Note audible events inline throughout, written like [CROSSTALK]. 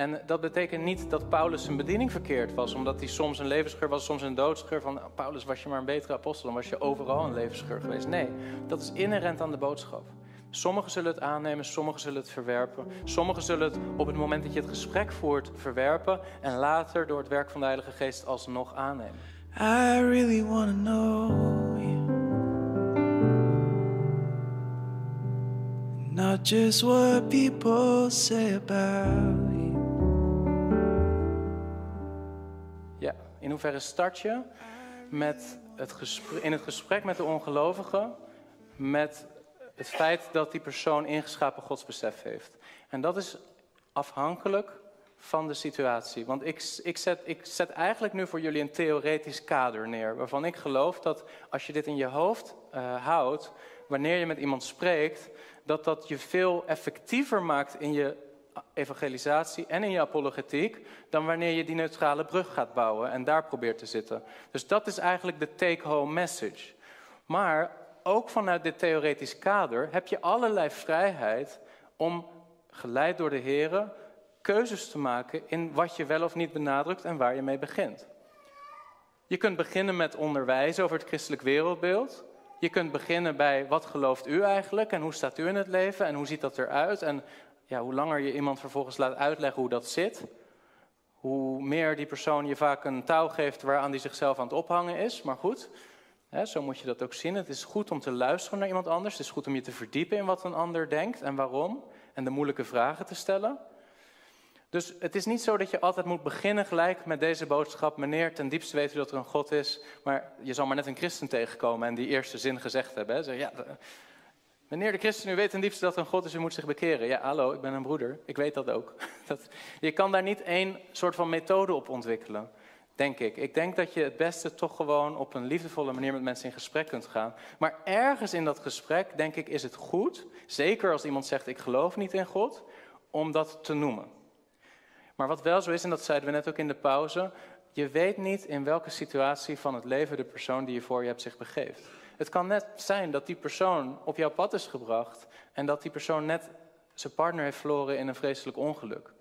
En dat betekent niet dat Paulus zijn bediening verkeerd was, omdat hij soms een levensgeur was, soms een doodsgeur. Van Paulus, was je maar een betere apostel, dan was je overal een levensgeur geweest. Nee, dat is inherent aan de boodschap. Sommigen zullen het aannemen, sommigen zullen het verwerpen. Sommigen zullen het op het moment dat je het gesprek voert verwerpen en later door het werk van de Heilige Geest alsnog aannemen. I really want to know you. Not just what people say about you. In hoeverre start je met het in het gesprek met de ongelovige met het feit dat die persoon ingeschapen godsbesef heeft. En dat is afhankelijk van de situatie. Want ik, ik, zet, ik zet eigenlijk nu voor jullie een theoretisch kader neer. Waarvan ik geloof dat als je dit in je hoofd uh, houdt, wanneer je met iemand spreekt, dat dat je veel effectiever maakt in je evangelisatie en in je apologetiek, dan wanneer je die neutrale brug gaat bouwen en daar probeert te zitten. Dus dat is eigenlijk de take-home message. Maar ook vanuit dit theoretisch kader heb je allerlei vrijheid om, geleid door de Heer, keuzes te maken in wat je wel of niet benadrukt en waar je mee begint. Je kunt beginnen met onderwijs over het christelijk wereldbeeld. Je kunt beginnen bij wat gelooft u eigenlijk en hoe staat u in het leven en hoe ziet dat eruit. En ja, hoe langer je iemand vervolgens laat uitleggen hoe dat zit, hoe meer die persoon je vaak een touw geeft waaraan die zichzelf aan het ophangen is. Maar goed, hè, zo moet je dat ook zien. Het is goed om te luisteren naar iemand anders. Het is goed om je te verdiepen in wat een ander denkt en waarom. En de moeilijke vragen te stellen. Dus het is niet zo dat je altijd moet beginnen gelijk met deze boodschap. Meneer, ten diepste weet u dat er een God is. Maar je zal maar net een christen tegenkomen en die eerste zin gezegd hebben. Zeg, ja, meneer de christen, u weet ten diepste dat een God is, u moet zich bekeren. Ja, hallo, ik ben een broeder. Ik weet dat ook. [LAUGHS] Dat, je kan daar niet één soort van methode op ontwikkelen. Denk ik. Ik denk dat je het beste toch gewoon op een liefdevolle manier met mensen in gesprek kunt gaan. Maar ergens in dat gesprek, denk ik, is het goed, zeker als iemand zegt: Ik geloof niet in God, om dat te noemen. Maar wat wel zo is, en dat zeiden we net ook in de pauze, je weet niet in welke situatie van het leven de persoon die je voor je hebt zich begeeft. Het kan net zijn dat die persoon op jouw pad is gebracht en dat die persoon net zijn partner heeft verloren in een vreselijk ongeluk.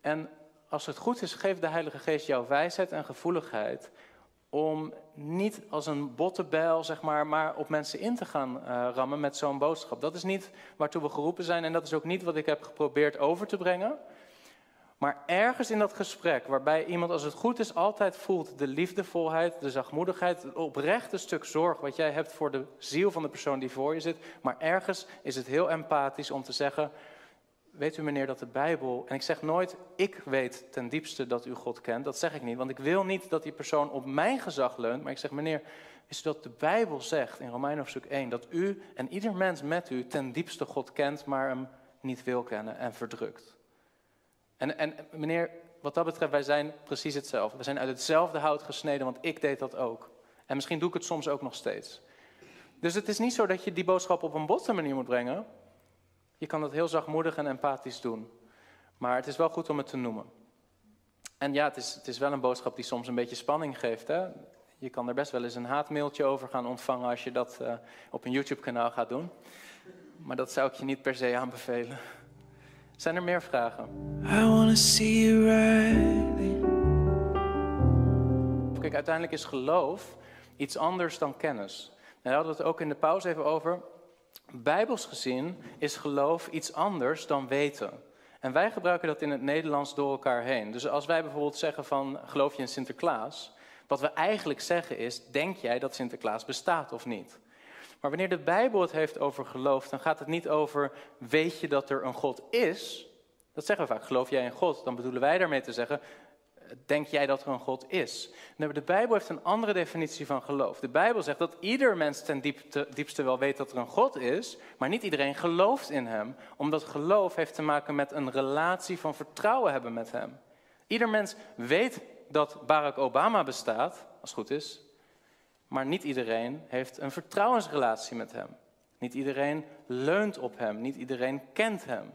En als het goed is, geeft de Heilige Geest jou wijsheid en gevoeligheid om niet als een bottenbijl, zeg maar, maar op mensen in te gaan uh, rammen met zo'n boodschap. Dat is niet waartoe we geroepen zijn en dat is ook niet wat ik heb geprobeerd over te brengen. Maar ergens in dat gesprek, waarbij iemand als het goed is altijd voelt de liefdevolheid, de zachtmoedigheid, het oprechte stuk zorg wat jij hebt voor de ziel van de persoon die voor je zit. Maar ergens is het heel empathisch om te zeggen, weet u meneer dat de Bijbel, en ik zeg nooit, ik weet ten diepste dat u God kent, dat zeg ik niet, want ik wil niet dat die persoon op mijn gezag leunt, maar ik zeg meneer, is dat de Bijbel zegt in Romein hoofdstuk 1, dat u en ieder mens met u ten diepste God kent, maar hem niet wil kennen en verdrukt. En, en meneer, wat dat betreft, wij zijn precies hetzelfde. We zijn uit hetzelfde hout gesneden, want ik deed dat ook. En misschien doe ik het soms ook nog steeds. Dus het is niet zo dat je die boodschap op een botte manier moet brengen. Je kan dat heel zachtmoedig en empathisch doen. Maar het is wel goed om het te noemen. En ja, het is, het is wel een boodschap die soms een beetje spanning geeft. Hè? Je kan er best wel eens een haatmailtje over gaan ontvangen als je dat uh, op een YouTube-kanaal gaat doen. Maar dat zou ik je niet per se aanbevelen. Zijn er meer vragen? I wanna see you. Kijk, uiteindelijk is geloof iets anders dan kennis. En daar hadden we het ook in de pauze even over. Bijbels gezien is geloof iets anders dan weten. En wij gebruiken dat in het Nederlands door elkaar heen. Dus als wij bijvoorbeeld zeggen van geloof je in Sinterklaas, wat we eigenlijk zeggen is, denk jij dat Sinterklaas bestaat of niet? Maar wanneer de Bijbel het heeft over geloof, dan gaat het niet over weet je dat er een God is. Dat zeggen we vaak, geloof jij in God? Dan bedoelen wij daarmee te zeggen, denk jij dat er een God is? de Bijbel heeft een andere definitie van geloof. De Bijbel zegt dat ieder mens ten diepste wel weet dat er een God is, maar niet iedereen gelooft in Hem, omdat geloof heeft te maken met een relatie van vertrouwen hebben met Hem. Ieder mens weet dat Barack Obama bestaat, als het goed is, maar niet iedereen heeft een vertrouwensrelatie met Hem. Niet iedereen leunt op Hem, niet iedereen kent Hem.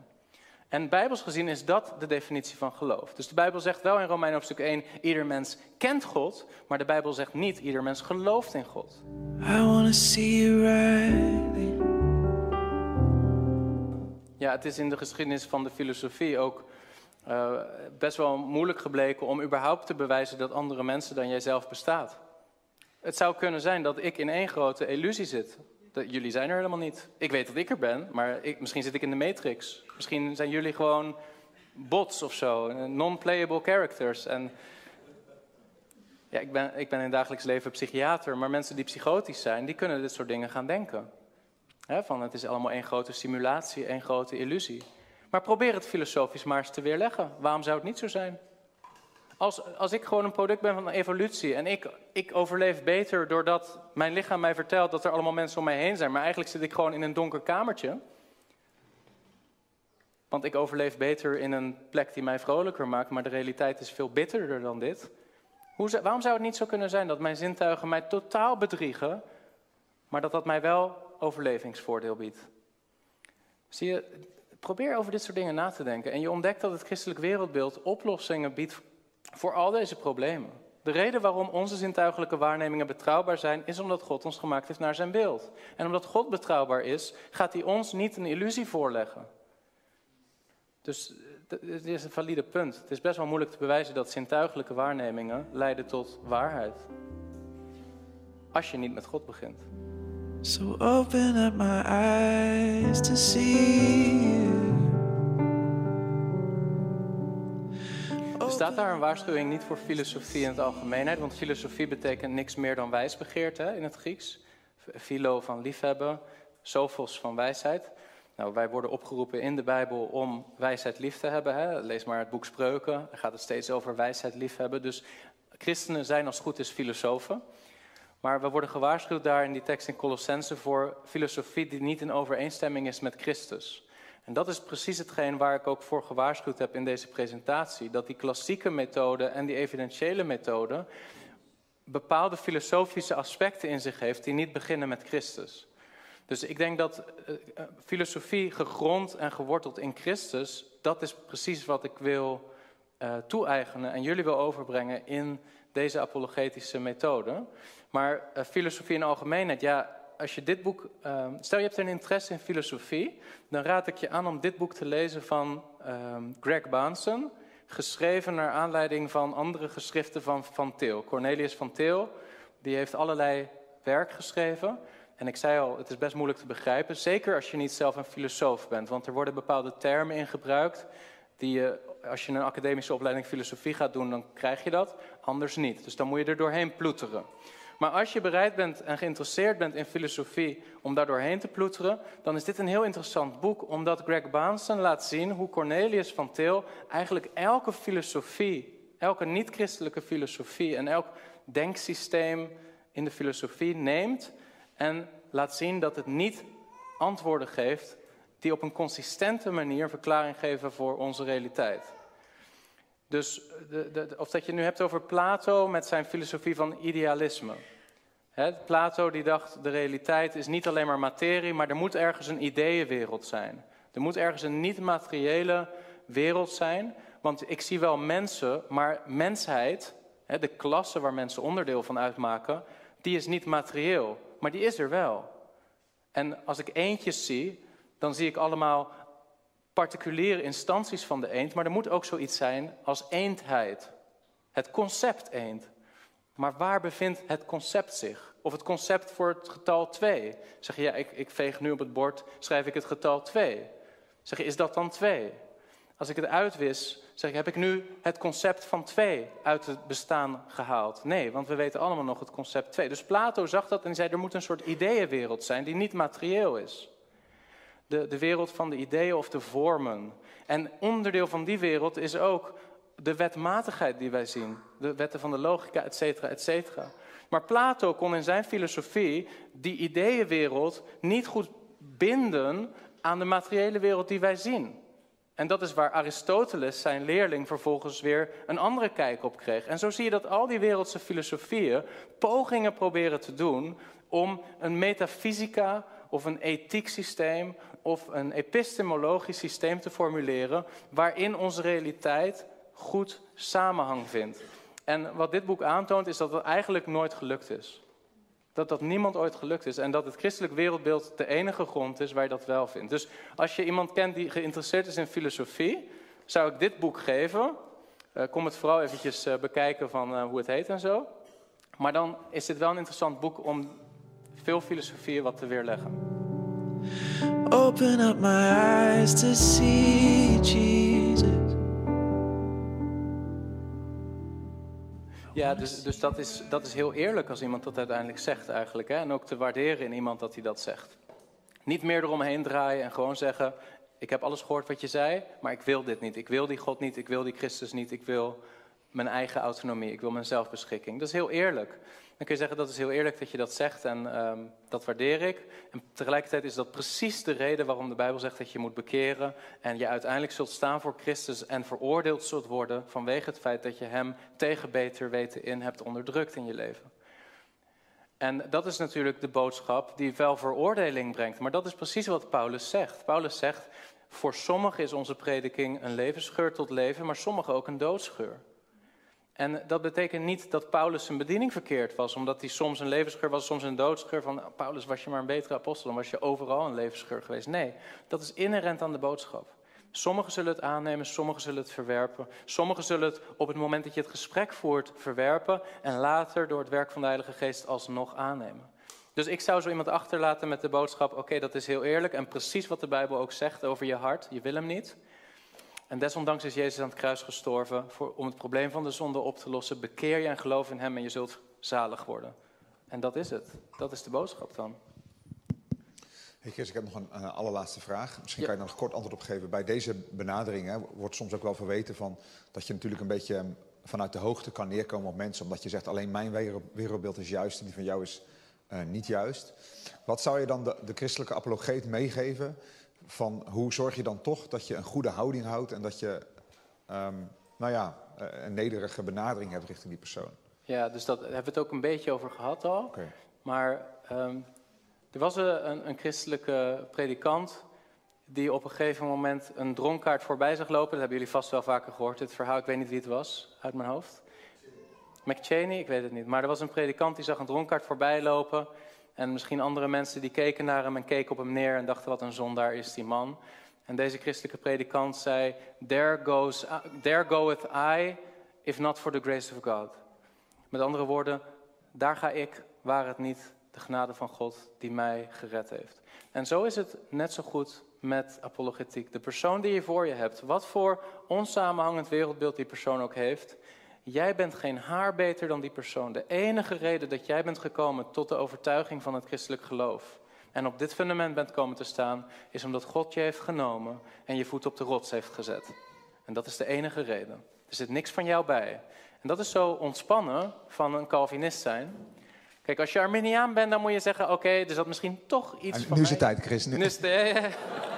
En bijbels gezien is dat de definitie van geloof. Dus de Bijbel zegt wel in Romein hoofdstuk 1, ieder mens kent God, maar de Bijbel zegt niet, ieder mens gelooft in God. I wanna see you right. Ja, het is in de geschiedenis van de filosofie ook eh, best wel moeilijk gebleken om überhaupt te bewijzen dat andere mensen dan jijzelf bestaat. Het zou kunnen zijn dat ik in één grote illusie zit. Dat, jullie zijn er helemaal niet. Ik weet dat ik er ben, maar ik, misschien zit ik in de Matrix. Misschien zijn jullie gewoon bots of zo, non-playable characters. En ja, ik, ben, ik ben in het dagelijks leven psychiater, maar mensen die psychotisch zijn, die kunnen dit soort dingen gaan denken. van het is allemaal één grote simulatie, één grote illusie. Maar probeer het filosofisch maar eens te weerleggen. Waarom zou het niet zo zijn? Als, als ik gewoon een product ben van evolutie en ik, ik overleef beter doordat mijn lichaam mij vertelt dat er allemaal mensen om mij heen zijn, maar eigenlijk zit ik gewoon in een donker kamertje. Want ik overleef beter in een plek die mij vrolijker maakt, maar de realiteit is veel bitterder dan dit. Hoe, waarom zou het niet zo kunnen zijn dat mijn zintuigen mij totaal bedriegen, maar dat dat mij wel overlevingsvoordeel biedt? Zie je, probeer over dit soort dingen na te denken en je ontdekt dat het christelijk wereldbeeld oplossingen biedt voor al deze problemen. De reden waarom onze zintuigelijke waarnemingen betrouwbaar zijn, is omdat God ons gemaakt heeft naar zijn beeld. En omdat God betrouwbaar is, gaat hij ons niet een illusie voorleggen. Dus het is een valide punt. Het is best wel moeilijk te bewijzen dat zintuigelijke waarnemingen leiden tot waarheid. Als je niet met God begint. So open up my eyes to see Er staat daar een waarschuwing niet voor filosofie in het algemeenheid, want filosofie betekent niks meer dan wijsbegeerte in het Grieks. Philo van liefhebben, sophos van wijsheid. Nou, wij worden opgeroepen in de Bijbel om wijsheid lief te hebben. Hè? Lees maar het boek Spreuken, daar gaat het steeds over wijsheid lief hebben. Dus christenen zijn als goed is filosofen. Maar we worden gewaarschuwd daar in die tekst in Colossense voor filosofie die niet in overeenstemming is met Christus. En dat is precies hetgeen waar ik ook voor gewaarschuwd heb in deze presentatie. Dat die klassieke methode en die evidentiële methode bepaalde filosofische aspecten in zich heeft die niet beginnen met Christus. Dus ik denk dat uh, filosofie gegrond en geworteld in Christus, dat is precies wat ik wil uh, toe-eigenen en jullie wil overbrengen in deze apologetische methode. Maar filosofie in algemeenheid, ja, als je dit boek, uh, stel je hebt een interesse in filosofie, dan raad ik je aan om dit boek te lezen van uh, Greg Bahnsen, geschreven naar aanleiding van andere geschriften van Van Til. Cornelius van Til, die heeft allerlei werk geschreven. En ik zei al, het is best moeilijk te begrijpen, zeker als je niet zelf een filosoof bent. Want er worden bepaalde termen in gebruikt die je, als je een academische opleiding filosofie gaat doen, dan krijg je dat, anders niet. Dus dan moet je er doorheen ploeteren. Maar als je bereid bent en geïnteresseerd bent in filosofie om daar doorheen te ploeteren, dan is dit een heel interessant boek, omdat Greg Bahnsen laat zien hoe Cornelius van Til eigenlijk elke filosofie, elke niet-christelijke filosofie en elk denksysteem in de filosofie neemt en laat zien dat het niet antwoorden geeft die op een consistente manier verklaring geven voor onze realiteit. Dus de, de, of dat je nu hebt over Plato met zijn filosofie van idealisme. Plato die dacht, de realiteit is niet alleen maar materie, maar er moet ergens een ideeënwereld zijn. Er moet ergens een niet-materiële wereld zijn, want ik zie wel mensen, maar mensheid, de klasse waar mensen onderdeel van uitmaken, die is niet materieel, maar die is er wel. En als ik eentjes zie, dan zie ik allemaal particuliere instanties van de eend, maar er moet ook zoiets zijn als eendheid. Het concept eend. Maar waar bevindt het concept zich? Of het concept voor het getal 2? Zeg je, ja, ik, ik veeg nu op het bord, schrijf ik het getal 2. Zeg je, is dat dan 2? Als ik het uitwis, zeg ik, heb ik nu het concept van 2 uit het bestaan gehaald? Nee, want we weten allemaal nog het concept 2. Dus Plato zag dat en zei, er moet een soort ideeënwereld zijn die niet materieel is de, de wereld van de ideeën of de vormen. En onderdeel van die wereld is ook de wetmatigheid die wij zien. De wetten van de logica, et cetera, et cetera. Maar Plato kon in zijn filosofie die ideeënwereld niet goed binden aan de materiële wereld die wij zien. En dat is waar Aristoteles, zijn leerling, vervolgens weer een andere kijk op kreeg. En zo zie je dat al die wereldse filosofieën pogingen proberen te doen om een metafysica of een ethiek systeem of een epistemologisch systeem te formuleren waarin onze realiteit goed samenhang vindt. En wat dit boek aantoont is dat het eigenlijk nooit gelukt is. Dat dat niemand ooit gelukt is en dat het christelijk wereldbeeld de enige grond is waar je dat wel vindt. Dus als je iemand kent die geïnteresseerd is in filosofie, zou ik dit boek geven. Eh, kom het vooral eventjes eh, bekijken van eh, hoe het heet en zo. Maar dan is dit wel een interessant boek om veel filosofieën wat te weerleggen. Open up my eyes to see Jesus. Ja, dus, dus dat, is, dat is heel eerlijk als iemand dat uiteindelijk zegt eigenlijk. Hè? En ook te waarderen in iemand dat hij dat zegt. Niet meer eromheen draaien en gewoon zeggen... ik heb alles gehoord wat je zei, maar ik wil dit niet. Ik wil die God niet, ik wil die Christus niet, ik wil mijn eigen autonomie, ik wil mijn zelfbeschikking. Dat is heel eerlijk. Dan kun je zeggen dat is heel eerlijk dat je dat zegt en ehm, dat waardeer ik. En tegelijkertijd is dat precies de reden waarom de Bijbel zegt dat je moet bekeren en je uiteindelijk zult staan voor Christus en veroordeeld zult worden vanwege het feit dat je Hem tegen beter weten in hebt onderdrukt in je leven. En dat is natuurlijk de boodschap die wel veroordeling brengt. Maar dat is precies wat Paulus zegt. Paulus zegt, voor sommigen is onze prediking een levensgeur tot leven, maar sommigen ook een doodsgeur. En dat betekent niet dat Paulus zijn bediening verkeerd was, omdat hij soms een levensgeur was, soms een doodsgeur. Van Paulus, was je maar een betere apostel, dan was je overal een levensgeur geweest. Nee, dat is inherent aan de boodschap. Sommigen zullen het aannemen, sommigen zullen het verwerpen. Sommigen zullen het op het moment dat je het gesprek voert verwerpen en later door het werk van de Heilige Geest alsnog aannemen. Dus ik zou zo iemand achterlaten met de boodschap: oké, dat is heel eerlijk en precies wat de Bijbel ook zegt over je hart. Je wil hem niet. En desondanks is Jezus aan het kruis gestorven voor, om het probleem van de zonde op te lossen. Bekeer je en geloof in Hem en je zult zalig worden. En dat is het. Dat is de boodschap dan. Hey Chris, ik heb nog een uh, allerlaatste vraag. Misschien kan je daar nog kort antwoord op geven. Bij deze benadering hè, wordt soms ook wel verweten van dat je natuurlijk een beetje vanuit de hoogte kan neerkomen op mensen. Omdat je zegt alleen mijn wereldbeeld is juist en die van jou is uh, niet juist. Wat zou je dan de, de christelijke apologeet meegeven van hoe zorg je dan toch dat je een goede houding houdt en dat je, um, nou ja, eh, een nederige benadering hebt richting die persoon. Ja, dus dat hebben we het ook een beetje over gehad al. Okay. Maar um, er was een, een, christelijke predikant die op een gegeven moment een dronkaart voorbij zag lopen. Dat hebben jullie vast wel vaker gehoord, dit verhaal. Ik weet niet wie het was, uit mijn hoofd. McChaney, ik weet het niet. Maar er was een predikant die zag een dronkaart voorbij lopen. En misschien andere mensen die keken naar hem en keken op hem neer en dachten wat een zondaar is die man. En deze christelijke predikant zei, there, goes, there goeth I, if not for the grace of God. Met andere woorden, daar ga ik, waar het niet de genade van God die mij gered heeft. En zo is het net zo goed met apologetiek. De persoon die je voor je hebt, wat voor onsamenhangend wereldbeeld die persoon ook heeft, Jij bent geen haar beter dan die persoon. De enige reden dat jij bent gekomen tot de overtuiging van het christelijk geloof en op dit fundament bent komen te staan, is omdat God je heeft genomen en je voet op de rots heeft gezet. En dat is de enige reden. Er zit niks van jou bij. En dat is zo ontspannen van een Calvinist zijn. Kijk, als je Arminiaan bent, dan moet je zeggen: oké, okay, er zat misschien toch iets en van. Nu is het tijd, Chris. Nu... is het, [LAUGHS]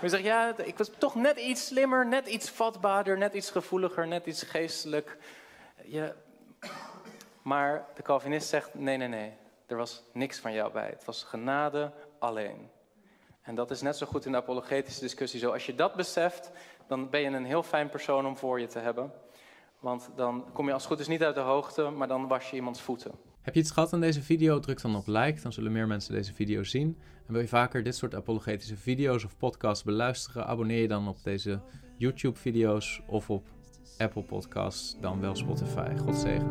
je zegt, ja, ik was toch net iets slimmer, net iets vatbaarder, net iets gevoeliger, net iets geestelijk. Ja. Maar de Calvinist zegt, nee, nee, nee, er was niks van jou bij. Het was genade alleen. En dat is net zo goed in de apologetische discussie zo. Als je dat beseft, dan ben je een heel fijn persoon om voor je te hebben. Want dan kom je als het goed is niet uit de hoogte, maar dan was je iemands voeten. Heb je iets gehad aan deze video? Druk dan op like, dan zullen meer mensen deze video zien. En wil je vaker dit soort apologetische video's of podcasts beluisteren? Abonneer je dan op deze YouTube-video's of op Apple Podcasts, dan wel Spotify. God zegen.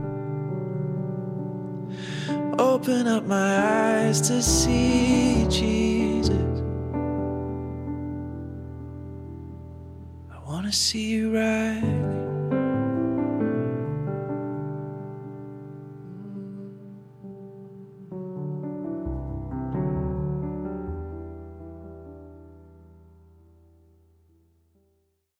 Open up my eyes to see Jesus. I see you.